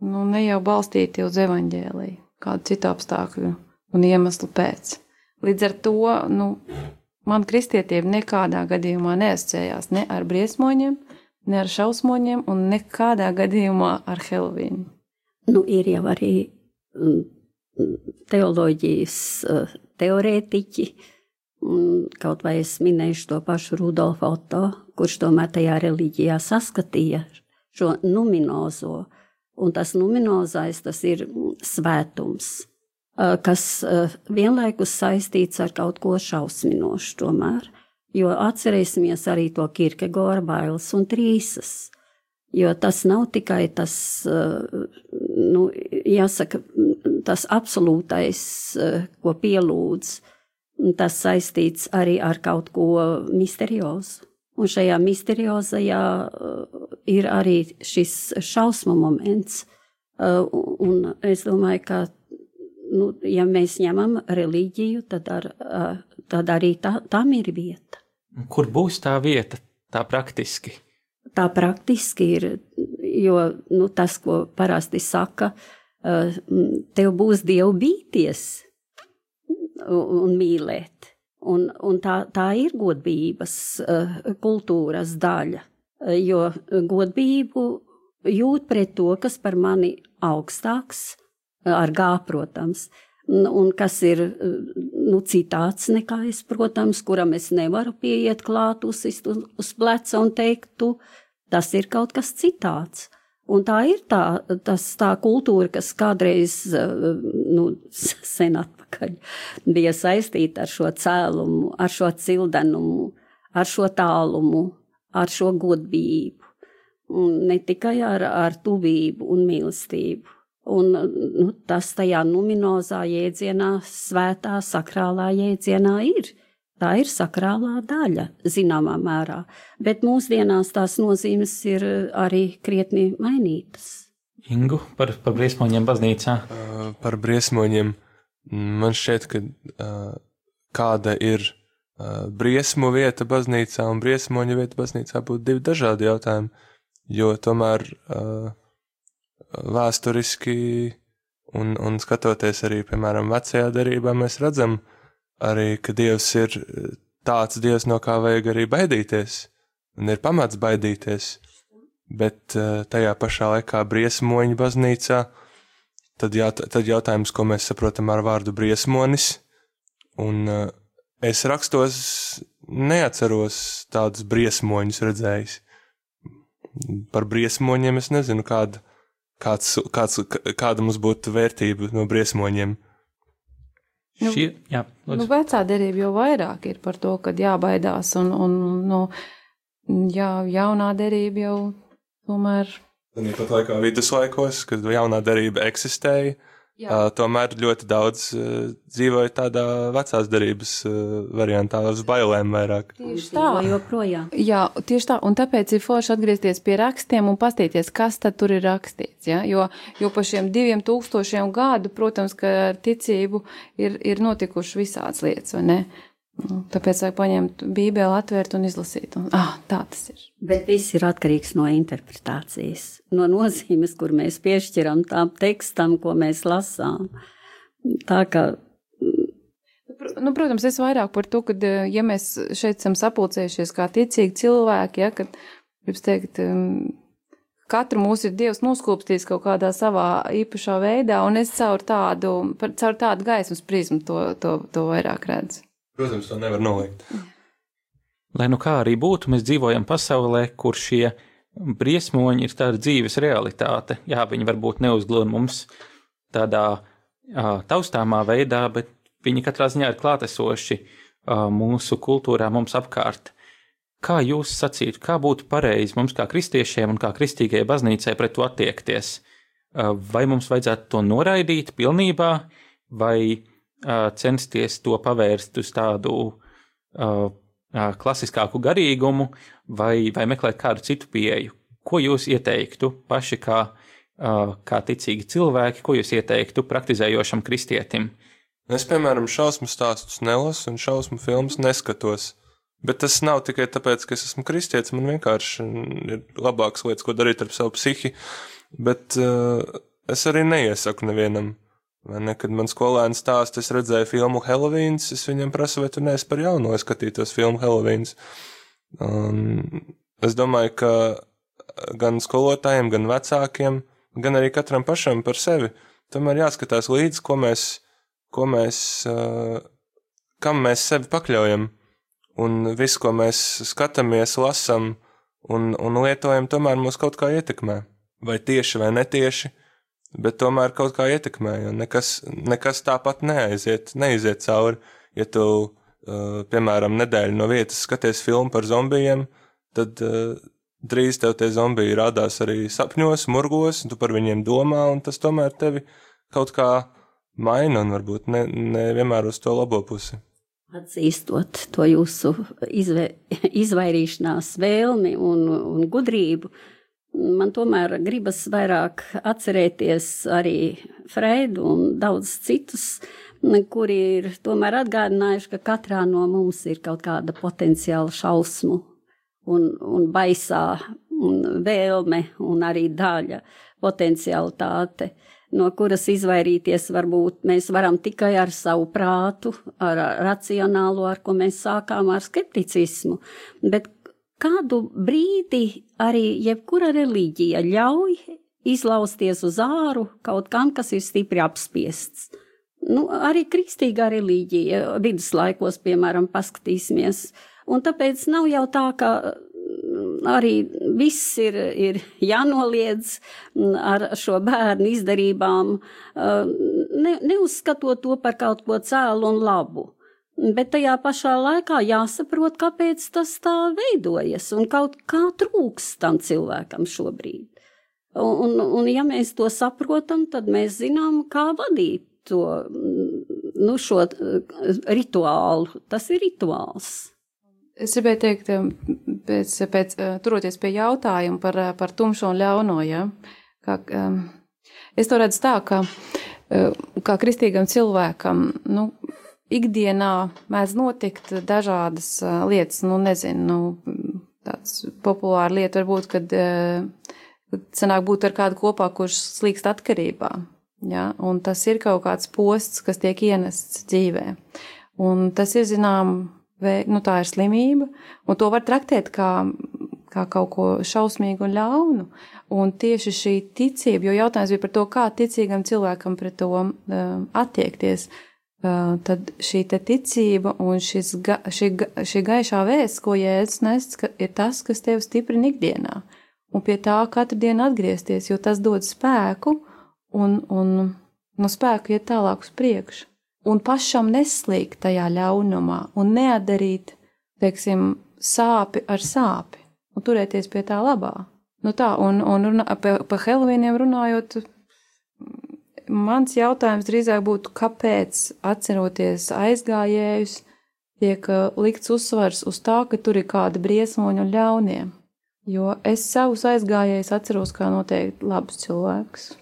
Speaker 14: nu, ne jau balstīti uz evaņģēliju, kādu citu apstākļu un iemeslu pēc. Līdz ar to nu, man kristietība nekādā gadījumā neasociējās ne ar briesmoņiem, ne ar šausmoņiem, un nekādā gadījumā ar Helovīnu.
Speaker 13: Nu, ir jau arī teoloģijas eh, teorētiķi, kaut vai es minēšu to pašu Rudolfu Otto, kurš tomēr tajā reliģijā saskatīja šo numinozo, un tas numinozais tas ir svētums, eh, kas eh, vienlaikus saistīts ar kaut ko šausminošu tomēr, jo atcerēsimies arī to Kirkegora bailes un trīsas, jo tas nav tikai tas, nu, jāsaka, tas absolūtais, eh, ko pielūdz, tas saistīts arī ar kaut ko misteriozu. Un šajā misteriozajā eh, ir arī šis šausmu moments. Eh, un es domāju, ka, nu, ja mēs ņemam reliģiju, tad, ar, tad arī tā, tam ir vieta.
Speaker 2: Kur būs tā vieta, tā praktiski?
Speaker 13: Tā praktiski ir, jo nu, tas, ko parasti saka, uh, tev būs dievu bīties un mīlēt. Un, un tā, tā ir godības uh, kultūras daļa, eh, jo godību jūt pret to, kas par mani augstāks, ar gā, protams, un, kas ir nu, citāds nekā es, protams, kuram es nevaru pieiet klāt, uzsist uz, uz pleca un teikt, tu, tas ir kaut kas citāds. Un tā ir tā, tas, tā kultūra, kas kādreiz, nu, sen atpakaļ bija saistīta ar šo cēlumu, ar šo cildenumu, ar šo tālumu, ar šo godbību. Un ne tikai ar, ar tuvību un mīlestību, Un nu, tas tajā numinozā jēdzienā, svētā, sakrālā jēdzienā ir. Tā ir sakrālā daļa, zināmā mērā, bet mūsdienās tās nozīmes ir arī krietni mainītas.
Speaker 2: Ingu par, par briesmoņiem baznīcā?
Speaker 9: Uh, par briesmoņiem man šķiet, ka uh, kāda ir uh, briesmu vieta baznīcā un briesmoņa vieta baznīcā būtu divi dažādi jautājumi, jo tomēr uh, vēsturiski un, un skatoties arī, piemēram, vecajā derībā, mēs redzam arī, ka Dievs ir tāds Dievs, no kā vajag arī baidīties, un ir pamats baidīties, bet eh, tajā pašā laikā briesmoņa baznīcā, tad, jaut, tad jautājums, ko mēs saprotam ar vārdu briesmonis, un eh, es rakstos neatceros tādus briesmoņus redzējis. Par briesmoņiem es nezinu, kāda kāds, kāds, kāda mums būtu vērtība no briesmoņiem.
Speaker 14: Nu,
Speaker 2: Šie, jā,
Speaker 14: nu, vecā derība jau vairāk ir par to, ka jābaidās, un, un nu, jā, jaunā derība jau tomēr.
Speaker 9: Tāpat laikā viduslaikos, kad jaunā derība eksistēja, Uh, tomēr ļoti daudz uh, dzīvoja tādā vecās darības uh, variantā, uz bailēm vairāk.
Speaker 14: Tieši tā,
Speaker 13: joprojām.
Speaker 14: Jā, tieši tā, un tāpēc ir forši atgriezties pie rakstiem un pastīties, kas tad tur ir rakstīts. Ja? Jo, jo pa šiem diviem tūkstošiem gadu, protams, ka ar ticību ir, ir notikušas visādas lietas, vai ne? Nu, tāpēc vajag paņemt Bībeli, atvērt un izlasīt. Un, ah, tā tas ir.
Speaker 13: Bet viss ir atkarīgs no interpretācijas, no nozīmes, kur mēs piešķiram tam tekstam, ko mēs lasām. Tā kā.
Speaker 14: Nu, protams, es vairāk par to, ka, ja mēs šeit esam sapulcējušies kā ticīgi cilvēki, ja, kad, gribas teikt, katru mūsu ir Dievs noskūpstījis kaut kādā savā īpašā veidā, un es caur tādu, caur tādu gaismas prizmu to, to, to vairāk redzu.
Speaker 9: Protams, to nevar noliegt.
Speaker 2: Lai nu kā arī būtu, mēs dzīvojam pasaulē, kur šie briesmoņi ir tāda dzīves realitāte. Jā, viņi varbūt neuzglūna mums tādā uh, taustāmā veidā, bet viņi katrā ziņā ir klātesoši uh, mūsu kultūrā, mums apkārt. Kā jūs sacītu, kā būtu pareizi mums kā kristiešiem un kā kristīgajai baznīcai pret to attiekties? Uh, vai mums vajadzētu to noraidīt pilnībā, vai censties to pavērst uz tādu uh, klasiskāku garīgumu vai, vai meklēt kādu citu pieeju. Ko jūs ieteiktu paši kā, uh, kā ticīgi cilvēki, ko jūs ieteiktu praktizējošam kristietim?
Speaker 9: Es, piemēram, šausmu stāstus nelasu un šausmu filmas neskatos. Bet tas nav tikai tāpēc, ka es esmu kristietis, man vienkārši ir labākas lietas, ko darīt ar savu psihi. Bet uh, es arī neiesaku nevienam Vai ne, kad man skolēns stāsta, es redzēju filmu Helovīns, es viņam prasu, vai tu neesi par jauno skatītos filmu Helovīns. Un es domāju, ka gan skolotājiem, gan vecākiem, gan arī katram pašam par sevi, tomēr jāskatās līdzi, ko mēs, ko mēs, kam mēs sevi pakļaujam. Un viss, ko mēs skatāmies, lasam un, un lietojam, tomēr mūs kaut kā ietekmē. Vai tieši vai netieši bet tomēr kaut kā ietekmē, jo nekas, nekas tāpat neaiziet, neiziet cauri. Ja tu, uh, piemēram, nedēļu no vietas skaties filmu par zombijiem, tad uh, drīz tev tie zombiji rādās arī sapņos, murgos, un tu par viņiem domā, un tas tomēr tevi kaut kā maina, un varbūt ne, ne vienmēr uz to labo pusi.
Speaker 13: Atzīstot to jūsu izve, izvairīšanās vēlmi un, un gudrību, uh, man tomēr gribas vairāk atcerēties arī Freidu un daudz citus, kuri ir tomēr atgādinājuši, ka katrā no mums ir kaut kāda potenciāla šausmu un, un baisā un vēlme un arī daļa potencialitāte, no kuras izvairīties varbūt mēs varam tikai ar savu prātu, ar racionālo, ar ko mēs sākām ar skepticismu, bet kādu brīdi arī jebkura reliģija ļauj izlausties uz āru kaut kam, kas ir stipri apspiests. Nu, arī kristīgā reliģija viduslaikos, piemēram, paskatīsimies. Un tāpēc nav jau tā, ka mm, arī viss ir, ir jānoliedz mm, ar šo bērnu izdarībām, ne, neuzskatot to par kaut ko cēlu un labu. Bet tajā pašā laikā jāsaprot, kāpēc tas tā veidojas un kaut kā trūks tam cilvēkam šobrīd. Un, un, un ja mēs to saprotam, tad mēs zinām, kā vadīt to nu, šo rituālu. Tas ir rituāls.
Speaker 14: Es gribēju teikt, pēc, pēc turoties pie jautājuma par, par tumšo un ļauno, ja, kā, es to redzu tā, ka kā kristīgam cilvēkam, nu, ikdienā mēdz notikt dažādas lietas, nu, nezinu, nu, tāds populāra lieta varbūt, kad, sanāk būt ar kādu kopā, kurš slīkst atkarībā, ja, un tas ir kaut kāds posts, kas tiek ienests dzīvē. Un tas ir, zinām, vai, nu, tā ir slimība, un to var traktēt kā, kā kaut ko šausmīgu un ļaunu. Un tieši šī ticība, jo jautājums bija par to, kā ticīgam cilvēkam pret to uh, attiekties, uh, tad šī ticība un šis, ga, šī, šī gaišā vēsts, ko jēdz nest, ir tas, kas tevi stiprina ikdienā. Un pie tā katru dienu atgriezties, jo tas dod spēku un, un no spēku iet tālāk uz priekšu un pašam neslīgt tajā ļaunumā un neatdarīt, teiksim, sāpi ar sāpi un turēties pie tā labā. Nu tā, un, un runā, pa, pa Helovīniem runājot, mans jautājums drīzāk būtu, kāpēc atceroties aizgājējus, tiek uh, likts uzsvars uz tā, ka tur ir kādi briesmoņi un ļaunie. Jo es savus aizgājējus atceros kā noteikti labus cilvēkus.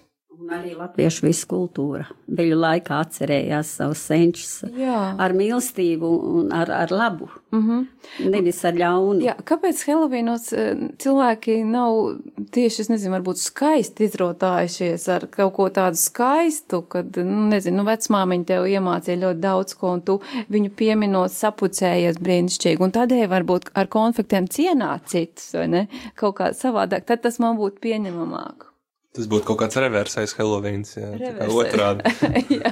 Speaker 13: Un arī latviešu viskultūra beļu laikā atcerējās savus senčus ar mīlestību un ar, ar labu, mm -hmm. nevis ar ļaunu.
Speaker 14: Jā, kāpēc Helovīnos eh, cilvēki nav tieši, es nezinu, varbūt skaisti izrotājušies ar kaut ko tādu skaistu, kad, nu, nezinu, nu, vecmāmiņa tev iemācīja ļoti daudz ko, un tu viņu pieminot sapucējies brīnišķīgi, un tādēļ varbūt ar konfliktiem cienāt citus, vai ne, kaut kā savādāk, tad tas man būtu pieņemamāk.
Speaker 9: Tas būtu kaut kāds reversais Helovīns, jā, Reversē. tā kā otrādi.
Speaker 14: jā,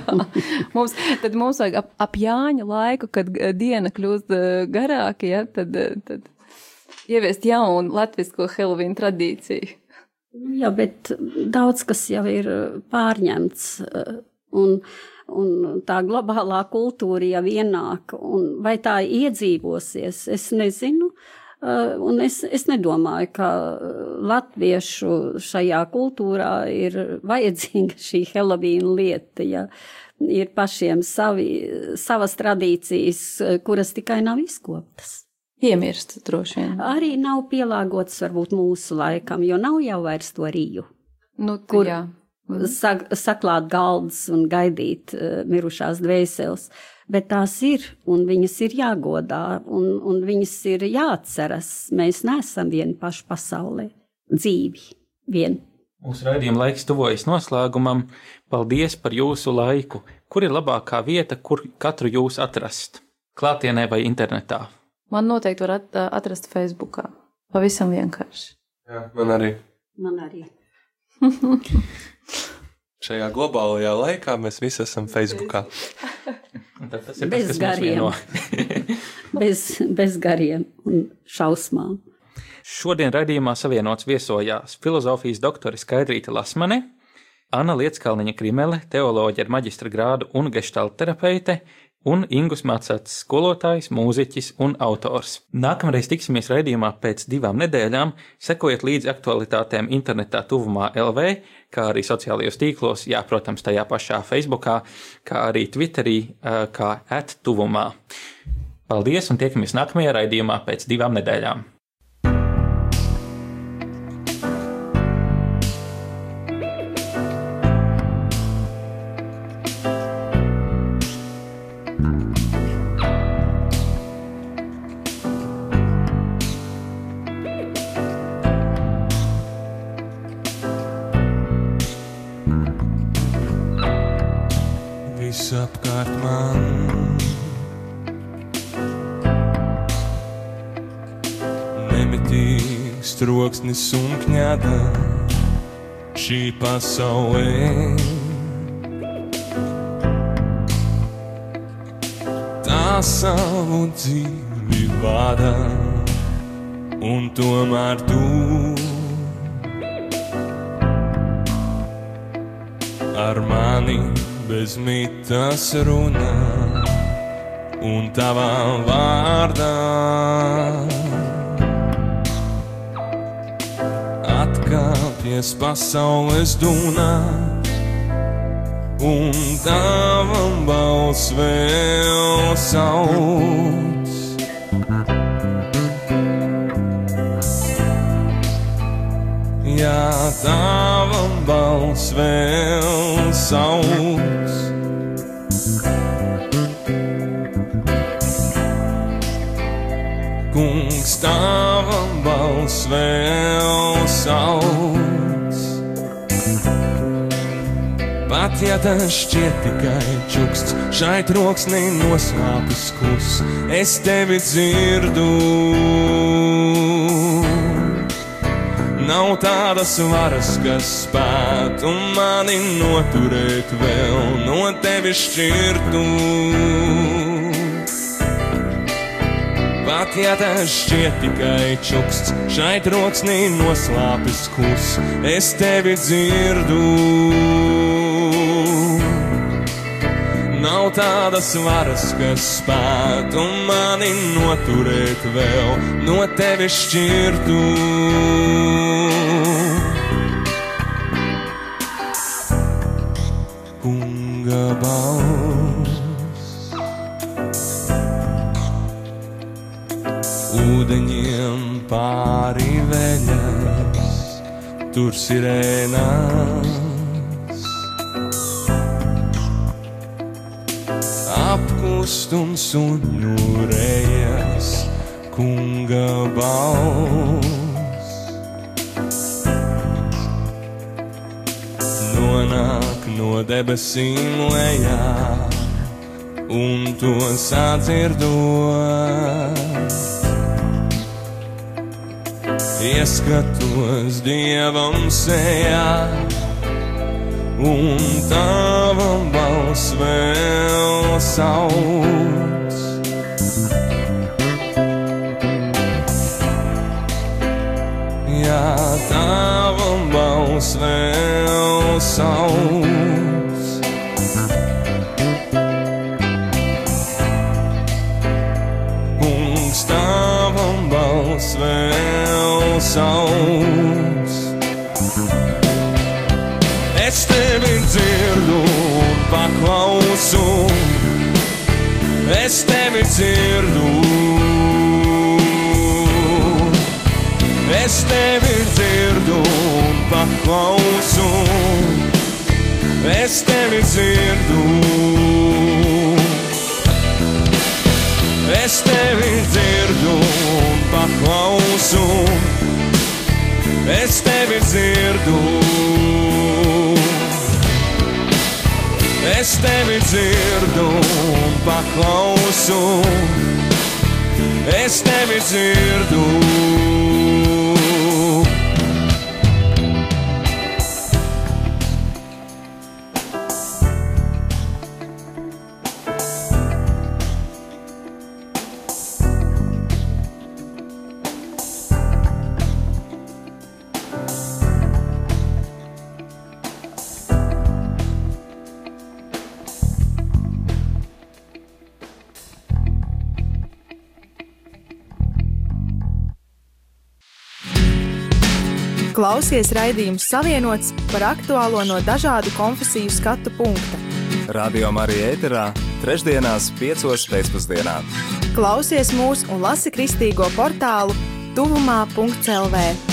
Speaker 14: mums, tad mums vajag ap, ap Jāņa laiku, kad eh, diena kļūst eh, garāka, ja, tad, eh, tad ieviest jaunu latvisko Helovīnu tradīciju.
Speaker 13: Jā, bet daudz kas jau ir pārņemts, un, un tā globālā kultūra jau ienāk, un vai tā iedzīvosies, es nezinu. Uh, un es, es nedomāju, ka latviešu šajā kultūrā ir vajadzīga šī Helovīna lieta. Ja ir pašiem savi, savas tradīcijas, kuras tikai nav izkoptas.
Speaker 14: Iemirst, droši vien.
Speaker 13: Arī nav pielāgotas varbūt mūsu laikam, jo nav jau vairs to rīju.
Speaker 14: Nu, kur jā.
Speaker 13: Sak, saklāt galdas un gaidīt uh, mirušās dvēseles. Uh, bet tās ir, un viņas ir jāgodā, un, un viņas ir jāatceras. Mēs neesam vieni paši pasaulē, dzīvi vien.
Speaker 2: Mūsu raidījuma laiks tuvojas noslēgumam. Paldies par jūsu laiku. Kur ir labākā vieta, kur katru jūs atrast? Klātienē vai internetā?
Speaker 14: Man noteikti var atrast Facebookā. Pavisam vienkārši.
Speaker 9: Jā, man arī.
Speaker 13: Man arī.
Speaker 9: Šajā globālajā laikā mēs visi esam Facebookā.
Speaker 2: tas ir bez tas, gariem.
Speaker 13: bez, bez gariem un šausmām.
Speaker 2: Šodien raidījumā savienots viesojās filozofijas doktore Skaidrīta Lasmane, Anna Lietskalniņa Krimele, teoloģija ar maģistra grādu un geštalta terapeite, un Ingus Mācāts, skolotājs, mūziķis un autors. Nākamreiz tiksimies raidījumā pēc divām nedēļām, sekojiet līdzi aktualitātēm internetā tuvumā LV, kā arī sociālajos tīklos, jā, protams, tajā pašā Facebookā, kā arī Twitterī, kā at tuvumā. Paldies un tiekamies nākamajā raidījumā pēc divām nedēļām!
Speaker 15: Troksnis un kņada šī pasaulē.
Speaker 17: savu dzīvi vada, un tomēr tu ar mani bez mitas runā, un tavā vārdā atkāpjas pasaules dūnā un tavam balss vēl sauc. Jā, tavam balss vēl sauc. Kungs, tavam balss vēl sauc. Pat ja tas šķiet tikai čuksts, šai troksnī noslēpjas klus, es tevi dzirdu. Nav tādas varas, kas spētu mani noturēt vēl no tevis šķirtu. Pat ja tas šķiet tikai čuksts, šai troksnī noslēpjas klus, es tevi dzirdu. Nav tādas varas, kas spētu mani noturēt vēl no tevis šķirtu. Balss ūdeņiem pāri veļas, tur sirēnās. apkust un suņurējas kunga balss. Nonāk no debesīm lejā un to sadzirdot. Ieskatos dievam sejā un tavam balss vēl sauc. Jā, tavam balss vēl sauc. Balss vēl sauc. Es tevi dzirdu un paklausu, es tevi dzirdu. Es tevi dzirdu un paklausu, es tevi dzirdu. Es tevi dzirdu un paklausu, es tevi dzirdu. Es tevi dzirdu un paklausu, es tevi dzirdu.
Speaker 12: Klausies raidījums Savienots par aktuālo no dažādu konfesiju skatu punkta.
Speaker 1: Radio Marija ēterā, trešdienās, piecos pēcpusdienā.
Speaker 12: Klausies mūs un lasi kristīgo portālu tuvumā.clv.